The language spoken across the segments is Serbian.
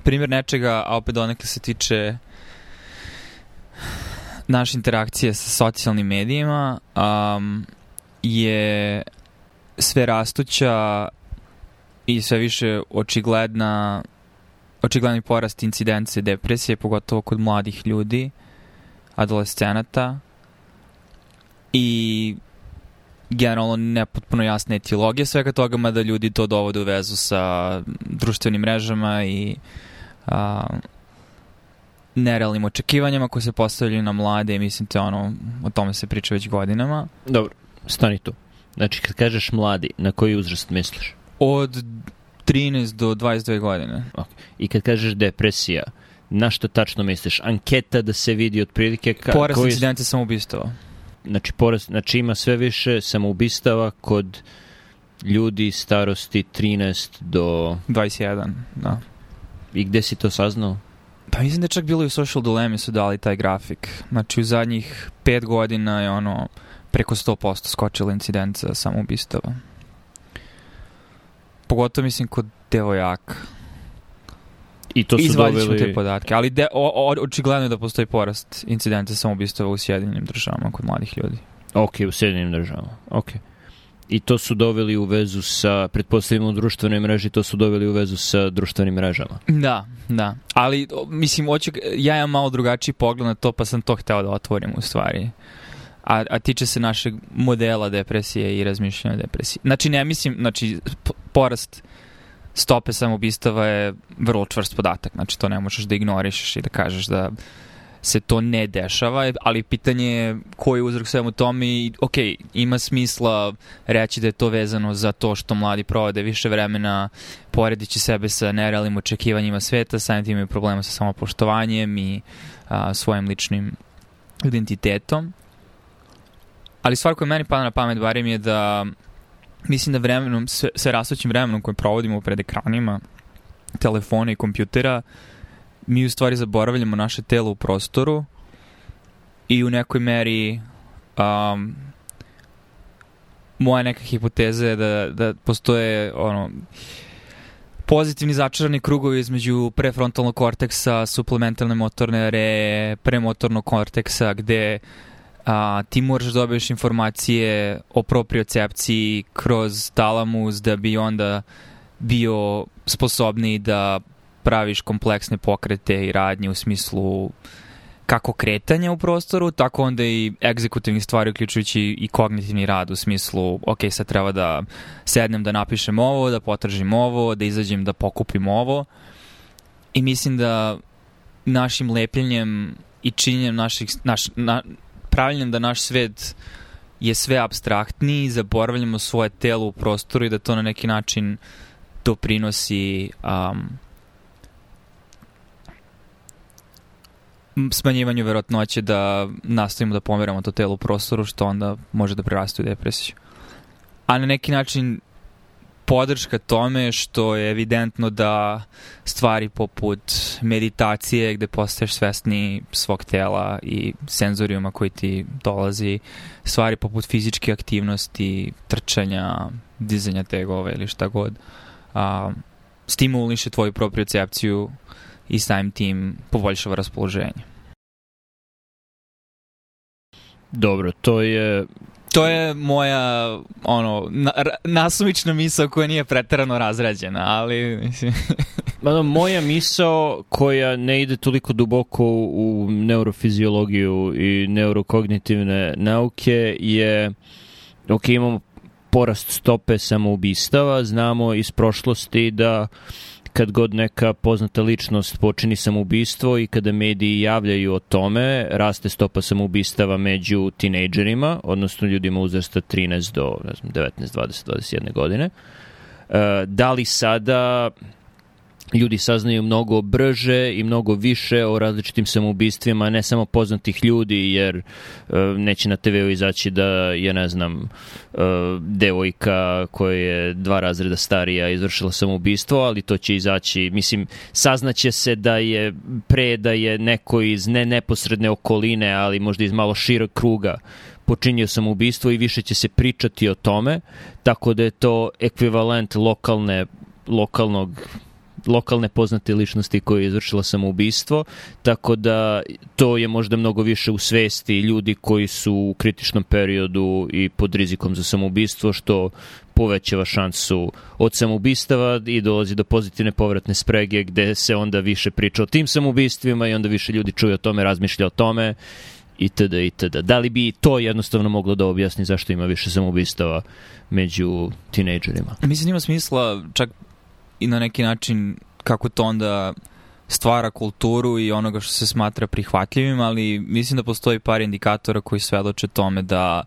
primjer nečega, a opet donekle se tiče naše interakcije sa socijalnim medijima, um, je sve rastuća i sve više očigledna očigledni porast incidencije depresije, pogotovo kod mladih ljudi, adolescenata. I generalno nepotpuno jasne etiologije svega toga, mada ljudi to dovode u vezu sa društvenim mrežama i a, nerealnim očekivanjama koje se postavljaju na mlade i mislim te ono, o tome se priča već godinama. Dobro, stani tu. Znači, kad kažeš mladi, na koji uzrast misliš? Od 13 do 22 godine. Okay. I kad kažeš depresija, na što tačno misliš? Anketa da se vidi otprilike... Ka, Porast koji... incidente samoubistava. Znači, porast, znači ima sve više samoubistava kod ljudi starosti 13 do... 21, da. I gde si to saznao? Pa mislim da je čak bilo i u Social Dilemma su dali taj grafik. Znači u zadnjih pet godina je ono preko 100% skočila incidenca samoubistava. Pogotovo mislim kod devojaka. I to su Izvadit doveli... te podatke, ali de, o, o, očigledno je da postoji porast incidenta samoubistava u Sjedinjenim državama kod mladih ljudi. Ok, u Sjedinjenim državama. Ok. I to su doveli u vezu sa, pretpostavljamo u društvenoj mreži, to su doveli u vezu sa društvenim mrežama. Da, da. Ali, mislim, oću, ja imam malo drugačiji pogled na to, pa sam to hteo da otvorim u stvari. A, a tiče se našeg modela depresije i razmišljanja depresije. Znači, ne mislim, znači, porast stope samobistava je vrlo čvrst podatak. Znači, to ne možeš da ignorišeš i da kažeš da se to ne dešava, ali pitanje je koji je uzrok svemu tome i ok, ima smisla reći da je to vezano za to što mladi provode više vremena poredići sebe sa nerealnim očekivanjima sveta, samim tim imaju problema sa samopoštovanjem i a, svojim ličnim identitetom. Ali stvar koja meni pada na pamet barim je da mislim da vremenom, sve, sve rastućim vremenom koje provodimo pred ekranima telefona i kompjutera, mi u stvari zaboravljamo naše telo u prostoru i u nekoj meri um, moja neka hipoteza je da, da postoje ono, pozitivni začarani krugovi između prefrontalnog korteksa, suplementalne motorne are, premotornog korteksa, gde a, ti moraš da dobiješ informacije o propriocepciji kroz talamus da bi onda bio sposobniji da praviš kompleksne pokrete i radnje u smislu kako kretanja u prostoru, tako onda i egzekutivni stvari, uključujući i kognitivni rad u smislu, ok, sad treba da sednem da napišem ovo, da potržim ovo, da izađem da pokupim ovo. I mislim da našim lepljenjem i činjenjem naših, naš, na, pravljenjem da naš svet je sve abstraktniji, zaboravljamo svoje telo u prostoru i da to na neki način doprinosi um, smanjivanju verotnoće da nastavimo da pomeramo to telo u prostoru, što onda može da preraste u depresiju. A na neki način podrška tome što je evidentno da stvari poput meditacije gde postaješ svesni svog tela i senzorijuma koji ti dolazi, stvari poput fizičke aktivnosti, trčanja, dizanja tegove ili šta god, a, stimuliše tvoju propriocepciju i samim tim poboljšava raspoloženje. Dobro, to je To je moja ono na, nasumična misao koja nije preterano razrađena, ali mislim. Mada, moja misao koja ne ide toliko duboko u neurofiziologiju i neurokognitivne nauke je ok, imamo porast stope samoubistava, znamo iz prošlosti da kad god neka poznata ličnost počini samoubistvo i kada mediji javljaju o tome, raste stopa samoubistava među tinejdžerima, odnosno ljudima uzrasta 13 do ne znam, 19, 20, 21 godine. E, da li sada ljudi saznaju mnogo brže i mnogo više o različitim samoubistvima, ne samo poznatih ljudi, jer uh, neće na TV-u izaći da je, ne znam, uh, devojka koja je dva razreda starija izvršila samoubistvo, ali to će izaći, mislim, saznaće se da je pre da je neko iz ne neposredne okoline, ali možda iz malo širog kruga počinio samoubistvo i više će se pričati o tome, tako da je to ekvivalent lokalne lokalnog lokalne poznate ličnosti koja je izvršila samoubistvo, tako da to je možda mnogo više u svesti ljudi koji su u kritičnom periodu i pod rizikom za samoubistvo, što povećava šansu od samoubistava i dolazi do pozitivne povratne sprege gde se onda više priča o tim samoubistvima i onda više ljudi čuje o tome, razmišlja o tome itd. itd. Da li bi to jednostavno moglo da objasni zašto ima više samoubistava među tinejdžerima? Mislim, ima smisla čak i na neki način kako to onda stvara kulturu i onoga što se smatra prihvatljivim, ali mislim da postoji par indikatora koji svedoče tome da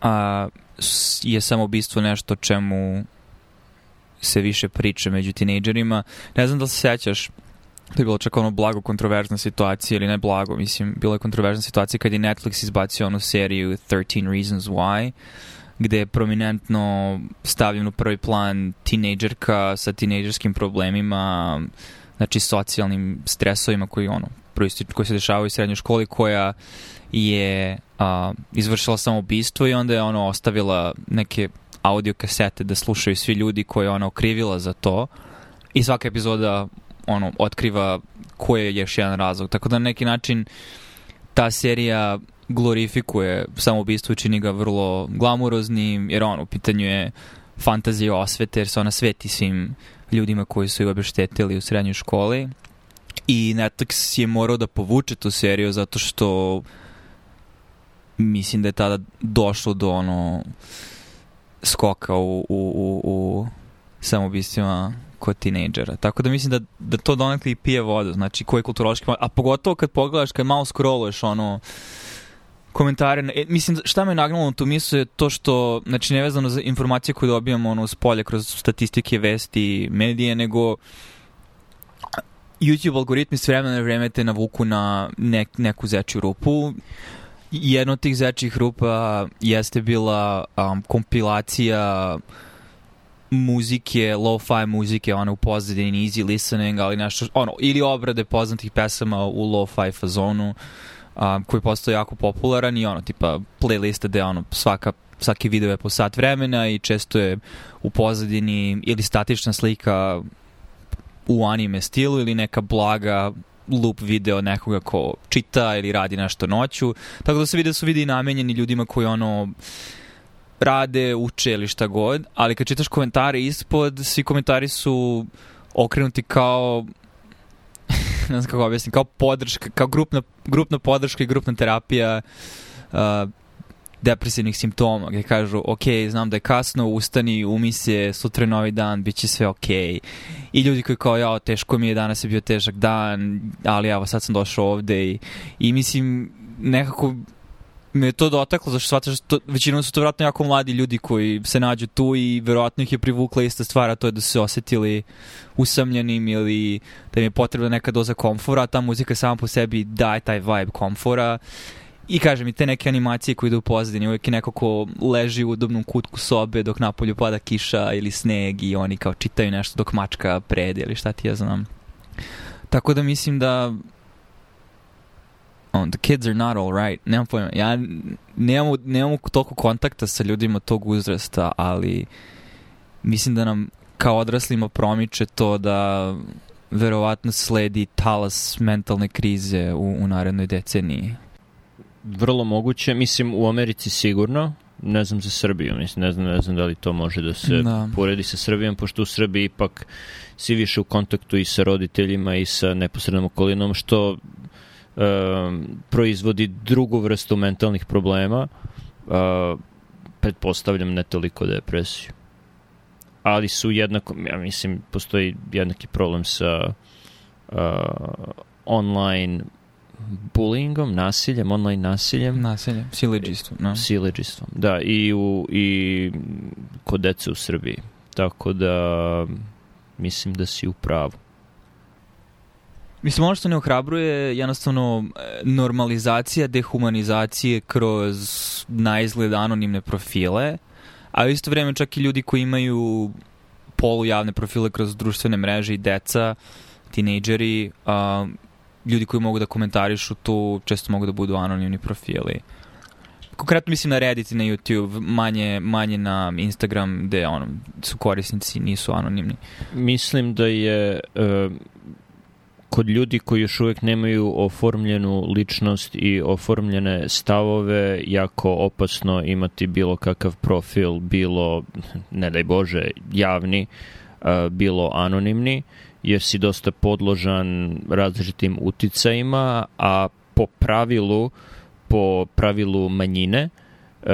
a, je samobistvo nešto čemu se više priča među tinejdžerima. Ne znam da se sećaš, to je bilo čak ono blago kontroverzna situacija, ili ne blago, mislim, bila je kontroverzna situacija kad je Netflix izbacio onu seriju 13 Reasons Why, gde je prominentno stavljen u prvi plan tinejdžerka sa tinejdžerskim problemima, znači socijalnim stresovima koji ono koji se dešavaju u srednjoj školi koja je a, izvršila samoubistvo i onda je ono ostavila neke audio kasete da slušaju svi ljudi koje je ona okrivila za to i svaka epizoda ono otkriva koji je još jedan razlog. Tako da na neki način ta serija glorifikuje samoubistvo i čini ga vrlo glamuroznim, jer on u pitanju je fantazija osvete, jer se ona sveti svim ljudima koji su ju obeštetili u srednjoj školi. I Netflix je morao da povuče tu seriju zato što mislim da je tada došlo do ono skoka u, u, u, u samobistvima kod tinejdžera. Tako da mislim da, da to donekle i pije vodu, znači koji je kulturološki, a pogotovo kad pogledaš, kad malo scrolluješ ono komentare, e, mislim šta me nagnalo na tu mislu je to što, znači nevezano za informacije koje dobijamo ono s polja kroz statistike, vesti, medije, nego YouTube algoritmi s vremena na vreme te navuku na nek, neku zečju rupu. Jedna od tih zečjih rupa jeste bila um, kompilacija muzike, lo-fi muzike, ono u pozadini, easy listening, ali nešto, ono, ili obrade poznatih pesama u lo-fi fazonu, um, koji postoje jako popularan i ono, tipa, playlista gde ono, svaka svaki video je po sat vremena i često je u pozadini ili statična slika u anime stilu ili neka blaga loop video nekoga ko čita ili radi nešto noću. Tako da se vide da su vidi namenjeni ljudima koji ono rade, uče ili šta god, ali kad čitaš komentare ispod, svi komentari su okrenuti kao ne znam kako objasnim, kao podrška, kao grupna, grupna podrška i grupna terapija uh, depresivnih simptoma, gde kažu, ok, znam da je kasno, ustani, umi se, sutra je novi dan, bit će sve ok. I ljudi koji kao, ja, teško mi je, danas je bio težak dan, ali evo, sad sam došao ovde i, i mislim, nekako me to dotaklo, zašto shvataš, to, većinom su to vratno jako mladi ljudi koji se nađu tu i verovatno ih je privukla ista stvar, a to je da su se osetili usamljenim ili da im je potrebna neka doza komfora, ta muzika sama po sebi daje taj vibe komfora. I kažem, i te neke animacije koje idu u pozadini, uvijek je neko ko leži u udobnom kutku sobe dok napolju pada kiša ili sneg i oni kao čitaju nešto dok mačka prede ili šta ti ja znam. Tako da mislim da on, the kids are not all right. Nemam pojma. Ja nemam, nemam toliko kontakta sa ljudima tog uzrasta, ali mislim da nam kao odraslima promiče to da verovatno sledi talas mentalne krize u, u narednoj deceniji. Vrlo moguće, mislim u Americi sigurno, ne znam za Srbiju, mislim, ne znam, ne znam da li to može da se da. poredi sa Srbijom, pošto u Srbiji ipak si više u kontaktu i sa roditeljima i sa neposrednom okolinom, što proizvodi drugu vrstu mentalnih problema, uh, pretpostavljam ne toliko depresiju. Ali su jednako, ja mislim, postoji jednaki problem sa uh, online bullyingom, nasiljem, online nasiljem. Nasiljem, sileđistvom. No. Sileđistvom, da, i, u, i kod dece u Srbiji. Tako da mislim da si u pravu. Mislim, ono što ne ohrabruje jednostavno e, normalizacija dehumanizacije kroz naizgled anonimne profile, a u isto vreme čak i ljudi koji imaju polujavne profile kroz društvene mreže i deca, tinejdžeri, uh, ljudi koji mogu da komentarišu tu često mogu da budu anonimni profili. konkretno mislim na Reddit i na YouTube, manje, manje na Instagram gde ono, su korisnici, nisu anonimni. Mislim da je e, kod ljudi koji još uvek nemaju oformljenu ličnost i oformljene stavove jako opasno imati bilo kakav profil, bilo, ne daj Bože, javni, e, bilo anonimni, jer si dosta podložan različitim uticajima, a po pravilu, po pravilu manjine, e,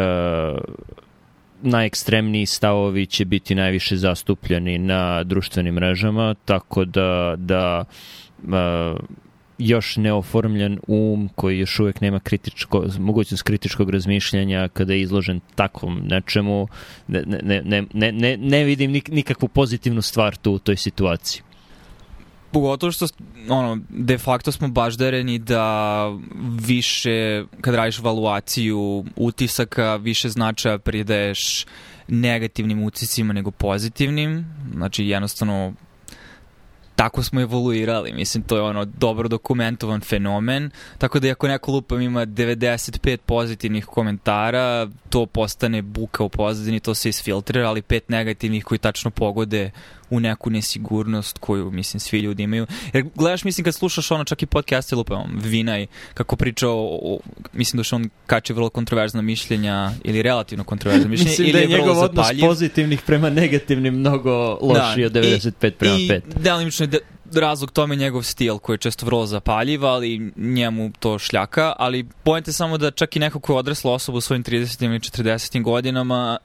najekstremniji stavovi će biti najviše zastupljeni na društvenim mrežama, tako da, da uh, još neoformljen um koji još uvek nema kritičko, mogućnost kritičkog razmišljanja kada je izložen takvom nečemu, ne, ne, ne, ne, ne, ne vidim nikakvu pozitivnu stvar tu u toj situaciji. Pogotovo što ono, de facto smo baždareni da više, kad radiš valuaciju utisaka, više značaja pridaješ negativnim utiscima nego pozitivnim. Znači, jednostavno tako smo evoluirali. Mislim, to je ono dobro dokumentovan fenomen. Tako da ako neko lupam ima 95 pozitivnih komentara, to postane buka u pozadini, to se isfiltrira, ali pet negativnih koji tačno pogode u neku nesigurnost koju, mislim, svi ljudi imaju. Jer gledaš, mislim, kad slušaš ono čak i podcaste, lupam, Vinaj, kako priča o, o mislim da što on kače vrlo kontroverzna mišljenja ili relativno kontroverzna mišljenja. mislim ili da je, je njegov odnos pozitivnih prema negativnim mnogo lošiji da, od 95 prema 5. I delimično je razlog tome njegov stil koji je često vrlo zapaljiv, ali njemu to šljaka, ali pojente samo da čak i neko ko je odrasla osoba u svojim 30. ili 40. godinama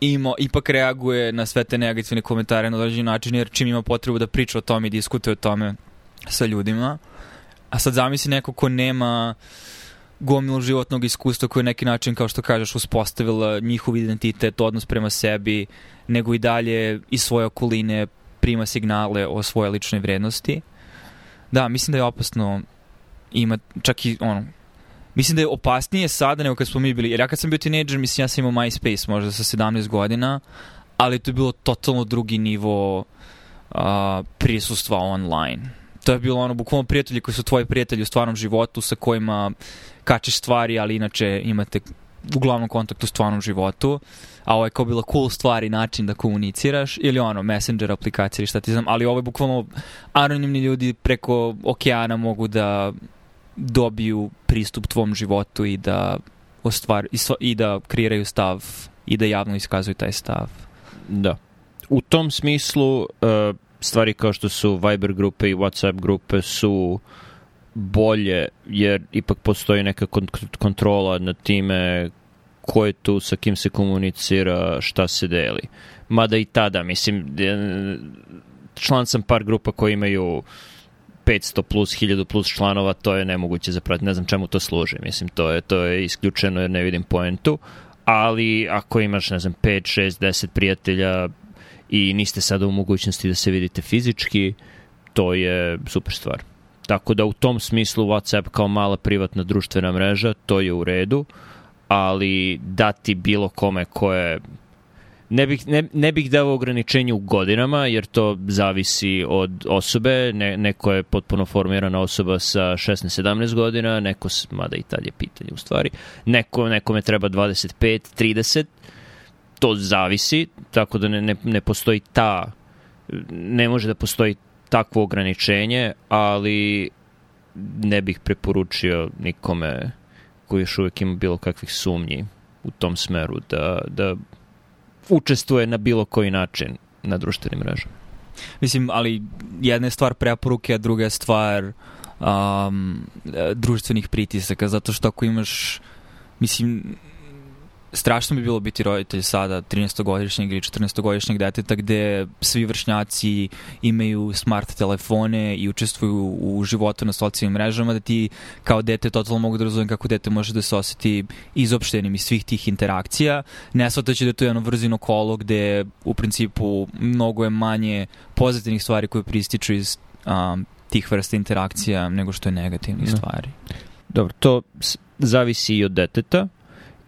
ima, ipak reaguje na sve te negativne komentare na određeni način, jer čim ima potrebu da priča o tome i diskutuje o tome sa ljudima. A sad zamisli neko ko nema gomilu životnog iskustva koji je neki način, kao što kažeš, uspostavila njihov identitet, odnos prema sebi, nego i dalje iz svoje okoline prima signale o svoje ličnoj vrednosti. Da, mislim da je opasno ima čak i ono, mislim da je opasnije sada nego kad smo mi bili, jer ja kad sam bio teenager, mislim ja sam imao MySpace možda sa 17 godina, ali to je bilo totalno drugi nivo uh, prisustva online. To je bilo ono, bukvalno prijatelji koji su tvoji prijatelji u stvarnom životu sa kojima kačeš stvari, ali inače imate uglavnom kontakt u stvarnom životu, a ovo je kao bila cool stvar i način da komuniciraš, ili ono, messenger aplikacija ili šta ti znam, ali ovo je bukvalno anonimni ljudi preko okeana mogu da dobiju pristup tvom životu i da ostvar, i da kreiraju stav i da javno iskazuju taj stav. Da. U tom smislu uh, stvari kao što su Viber grupe i Whatsapp grupe su bolje jer ipak postoji neka kontrola nad time ko je tu, sa kim se komunicira, šta se deli. Mada i tada, mislim, član sam par grupa koji imaju 500 plus, 1000 plus članova, to je nemoguće zapratiti. Ne znam čemu to služi. Mislim, to je, to je isključeno jer ne vidim poentu. Ali ako imaš, ne znam, 5, 6, 10 prijatelja i niste sada u mogućnosti da se vidite fizički, to je super stvar. Tako da u tom smislu WhatsApp kao mala privatna društvena mreža, to je u redu, ali dati bilo kome ko je Ne bih, ne, ne bih dao ograničenje u godinama, jer to zavisi od osobe. Ne, neko je potpuno formirana osoba sa 16-17 godina, neko, mada i tad je pitanje u stvari, neko, nekome treba 25, 30, to zavisi, tako da ne, ne, ne postoji ta, ne može da postoji takvo ograničenje, ali ne bih preporučio nikome koji još uvijek ima bilo kakvih sumnji u tom smeru da, da učestvuje na bilo koji način na društvenim mrežama. Mislim, ali jedna je stvar preporuke, a druga je stvar um, društvenih pritisaka, zato što ako imaš, mislim, strašno bi bilo biti roditelj sada 13-godišnjeg ili 14-godišnjeg deteta gde svi vršnjaci imaju smart telefone i učestvuju u životu na socijalnim mrežama da ti kao dete totalno mogu da razumem kako dete može da se osjeti izopštenim iz svih tih interakcija. Ne shvataći da to je jedno vrzino kolo gde u principu mnogo je manje pozitivnih stvari koje prističu iz um, tih vrsta interakcija nego što je negativnih stvari. Dobro, to zavisi i od deteta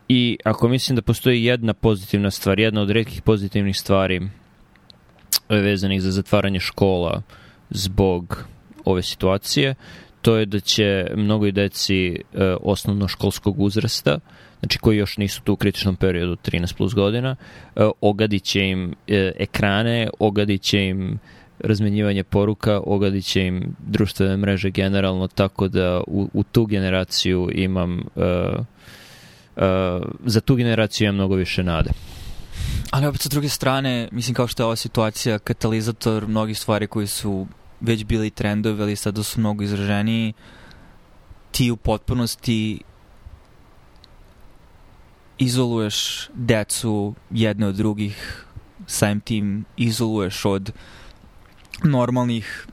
I ako mislim da postoji jedna pozitivna stvar, jedna od redkih pozitivnih stvari vezanih za zatvaranje škola zbog ove situacije, to je da će mnogoj deci uh, osnovnoškolskog uzrasta, znači koji još nisu tu u kritičnom periodu 13 plus godina, uh, ogadit će im uh, ekrane, ogadit će im razmenjivanje poruka, ogadit će im društvene mreže generalno, tako da u, u tu generaciju imam uh, uh, za tu generaciju imam mnogo više nade. Ali opet sa druge strane, mislim kao što je ova situacija katalizator mnogih stvari koji su već bili trendovi, ali sada su mnogo izraženiji, ti u potpunosti izoluješ decu jedne od drugih, samim tim izoluješ od normalnih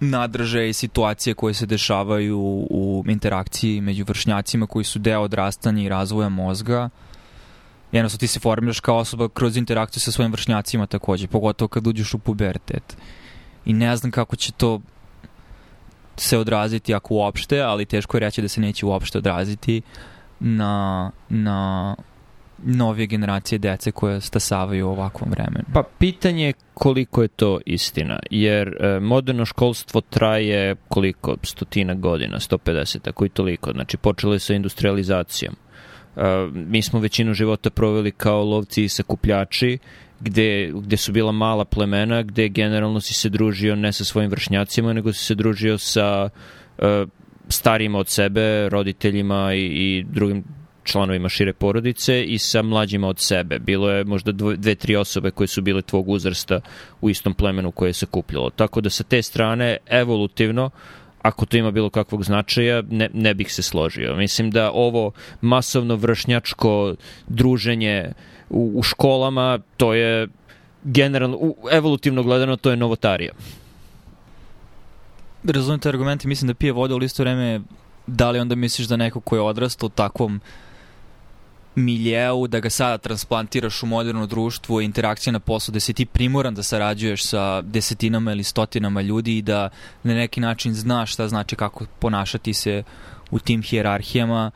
nadržaja i situacije koje se dešavaju u interakciji među vršnjacima koji su deo odrastanja i razvoja mozga. Jednostavno ti se formiraš kao osoba kroz interakciju sa svojim vršnjacima takođe, pogotovo kad uđeš u pubertet. I ne znam kako će to se odraziti ako uopšte, ali teško je reći da se neće uopšte odraziti na, na novije generacije dece koje stasavaju u ovakvom vremenu. Pa pitanje je koliko je to istina, jer e, moderno školstvo traje koliko, stotina godina, 150, tako i toliko, znači počelo je sa industrializacijom. E, mi smo većinu života proveli kao lovci i sakupljači, gde, gde su bila mala plemena, gde generalno si se družio ne sa svojim vršnjacima, nego si se družio sa e, starijima od sebe, roditeljima i, i drugim članovima šire porodice i sa mlađima od sebe. Bilo je možda dve, tri osobe koje su bile tvog uzrasta u istom plemenu koje se kupljalo. Tako da sa te strane, evolutivno, ako to ima bilo kakvog značaja, ne, ne bih se složio. Mislim da ovo masovno vršnjačko druženje u, u školama, to je generalno, u, evolutivno gledano, to je novotarija. Razumijem te argumente, mislim da pije voda u listu vreme, da li onda misliš da neko ko je odrastao takvom miljeu, da ga sada transplantiraš u moderno društvo, interakcija na poslu, da si ti primoran da sarađuješ sa desetinama ili stotinama ljudi i da na neki način znaš šta znači kako ponašati se u tim hijerarhijama.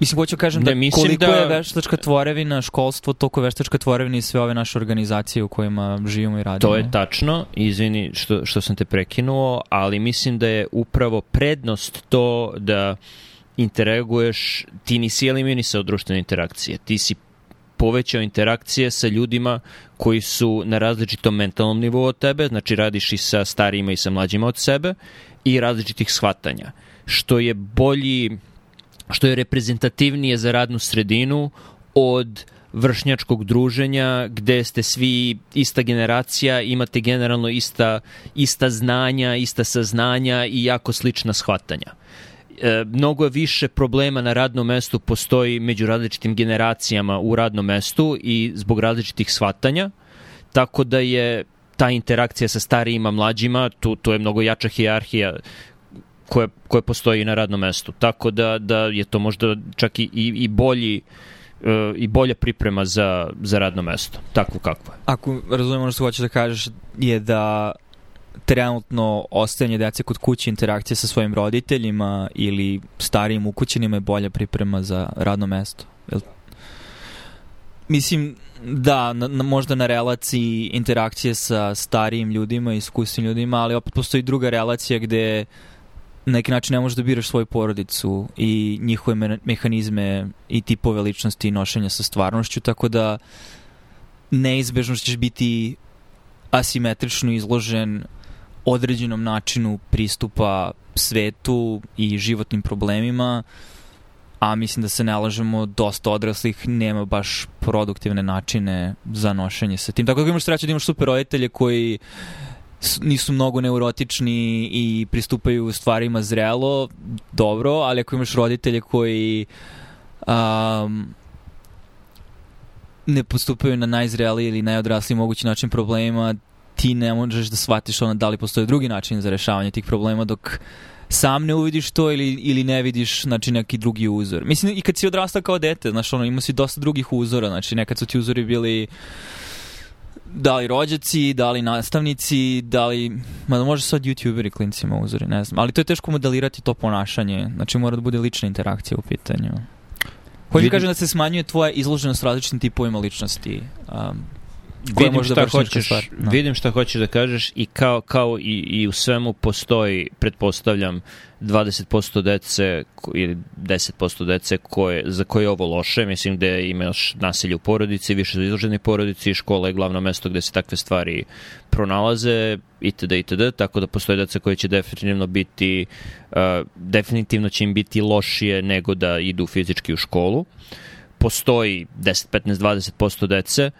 Mislim, hoću kažem da, da koliko da... je veštačka tvorevina, školstvo, toliko je veštačka tvorevina i sve ove naše organizacije u kojima živimo i radimo. To je tačno, izvini što, što sam te prekinuo, ali mislim da je upravo prednost to da interaguješ, ti nisi eliminisao društvene interakcije, ti si povećao interakcije sa ljudima koji su na različitom mentalnom nivou od tebe, znači radiš i sa starijima i sa mlađima od sebe i različitih shvatanja, što je bolji, što je reprezentativnije za radnu sredinu od vršnjačkog druženja gde ste svi ista generacija, imate generalno ista, ista znanja, ista saznanja i jako slična shvatanja mnogo više problema na radnom mestu postoji među različitim generacijama u radnom mestu i zbog različitih shvatanja, tako da je ta interakcija sa starijima, mlađima, tu, tu je mnogo jača hijarhija koja, koja postoji na radnom mestu. Tako da, da je to možda čak i, i, i bolji e, i bolja priprema za, za radno mesto, takvo kakvo je. Ako razumemo ono što hoćeš da kažeš je da trenutno ostajanje dece kod kuće, interakcija sa svojim roditeljima ili starijim ukućenima je bolja priprema za radno mesto. Jel? Mislim, da, na, na, možda na relaciji interakcije sa starijim ljudima iskusnim ljudima, ali opet postoji druga relacija gde na neki način ne možeš da biraš svoju porodicu i njihove me mehanizme i tipove ličnosti i nošenja sa stvarnošću, tako da neizbežno ćeš biti asimetrično izložen određenom načinu pristupa svetu i životnim problemima, a mislim da se ne lažemo, dosta odraslih nema baš produktivne načine za nošenje sa tim. Tako da imaš sreće da imaš super roditelje koji nisu mnogo neurotični i pristupaju stvarima zrelo, dobro, ali ako imaš roditelje koji um, ne postupaju na najzreliji ili najodrasliji mogući način problemima, ti ne možeš da shvatiš ono da li postoje drugi način za rešavanje tih problema dok sam ne uvidiš to ili, ili ne vidiš znači, neki drugi uzor. Mislim, i kad si odrastao kao dete, znaš, ono, ima si dosta drugih uzora, znači, nekad su ti uzori bili da li rođaci, da li nastavnici, da li, ma da može sad youtuberi klincima uzori, ne znam, ali to je teško modelirati to ponašanje, znači mora da bude lična interakcija u pitanju. Hoće Vidim... kažem da se smanjuje tvoja izloženost različitim tipovima ličnosti. Um, vidim šta hoćeš, stvar. Da. vidim šta hoćeš da kažeš i kao, kao i, i u svemu postoji, pretpostavljam, 20% dece ili 10% dece koje, za koje je ovo loše, mislim da imaš nasilje u porodici, više su izloženi porodici, škola je glavno mesto gde se takve stvari pronalaze, itd. itd. Tako da postoje deca koje će definitivno biti, uh, definitivno će im biti lošije nego da idu fizički u školu. Postoji 10, 15, 20% dece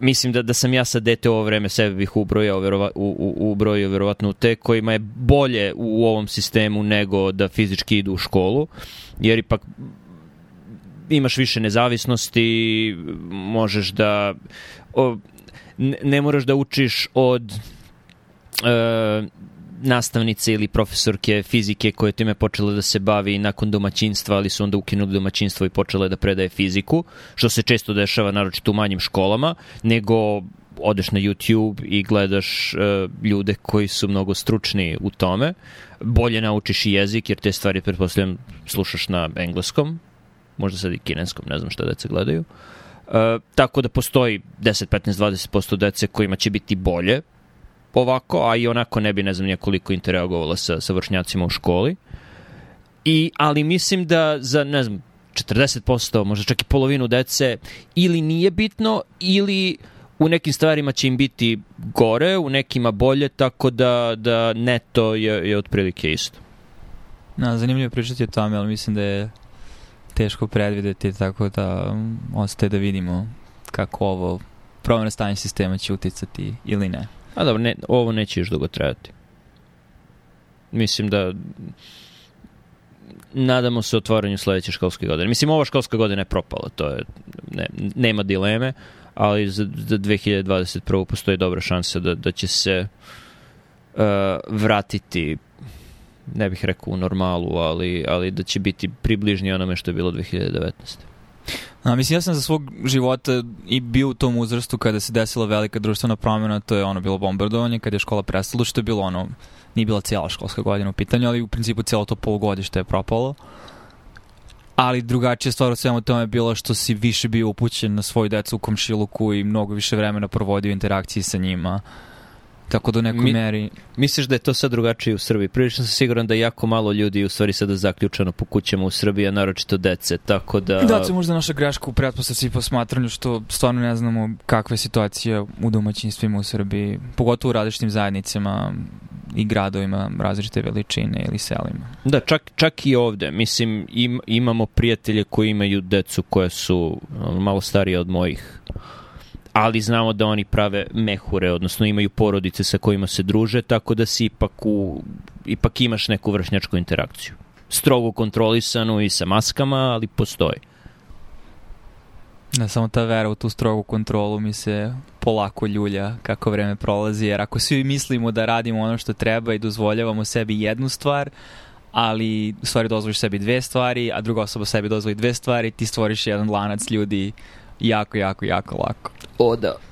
mislim da da sam ja sa dete ovo vreme sebe bih ubrojao verova, u, u, ubrojio verovatno u te kojima je bolje u ovom sistemu nego da fizički idu u školu jer ipak imaš više nezavisnosti možeš da o, ne, ne moraš da učiš od e, nastavnice ili profesorke fizike koja je time počela da se bavi nakon domaćinstva, ali su onda ukinuli domaćinstvo i počela da predaje fiziku, što se često dešava naročito u manjim školama, nego odeš na YouTube i gledaš uh, ljude koji su mnogo stručni u tome, bolje naučiš i jezik, jer te stvari, pretpostavljam, slušaš na engleskom, možda sad i kineskom, ne znam šta deca gledaju. Uh, tako da postoji 10, 15, 20% dece kojima će biti bolje ovako, a i onako ne bi ne znam nije koliko interagovala sa, sa vršnjacima u školi. I, ali mislim da za, ne znam, 40%, možda čak i polovinu dece, ili nije bitno, ili u nekim stvarima će im biti gore, u nekima bolje, tako da, da neto je, je otprilike isto. No, zanimljivo pričati o tome, ali mislim da je teško predvideti, tako da ostaje da vidimo kako ovo promjena stanja sistema će uticati ili ne. A dobro, ne, ovo neće još dugo trajati. Mislim da nadamo se otvaranju sledeće školske godine. Mislim, ova školska godina je propala, to je, ne, nema dileme, ali za, za 2021. postoji dobra šansa da, da će se uh, vratiti ne bih rekao u normalu, ali, ali da će biti približnije onome što je bilo 2019. A, mislim, ja sam za svog života i bio u tom uzrastu kada se desila velika društvena promjena, to je ono bilo bombardovanje, kada je škola prestala, što je bilo ono, nije bila cijela školska godina u pitanju, ali u principu cijelo to polugodište je propalo. Ali drugačija stvar u svemu tome je bilo što si više bio upućen na svoju decu u komšiluku i mnogo više vremena provodio interakciji sa njima. Tako da u nekoj Mi- meri... Misliš da je to sad drugačije u Srbiji? Prilično sam siguran da jako malo ljudi u stvari sada zaključano po kućama u Srbiji, a naročito dece, tako da... Da, to je možda naša greška u pretpostavci i posmatranju što stvarno ne znamo kakva je situacija u domaćinstvima u Srbiji, pogotovo u različitim zajednicama i gradovima različite veličine ili selima. Da, čak, čak i ovde. Mislim, im, imamo prijatelje koji imaju decu koje su malo starije od mojih ali znamo da oni prave mehure, odnosno imaju porodice sa kojima se druže, tako da si ipak, u, ipak imaš neku vršnjačku interakciju. Strogo kontrolisanu i sa maskama, ali postoji. Da, samo ta vera u tu strogu kontrolu mi se polako ljulja kako vreme prolazi, jer ako svi mislimo da radimo ono što treba i dozvoljavamo sebi jednu stvar, ali u stvari dozvoliš sebi dve stvari, a druga osoba sebi dozvoli dve stvari, ti stvoriš jedan lanac ljudi jako, jako, jako lako. O da.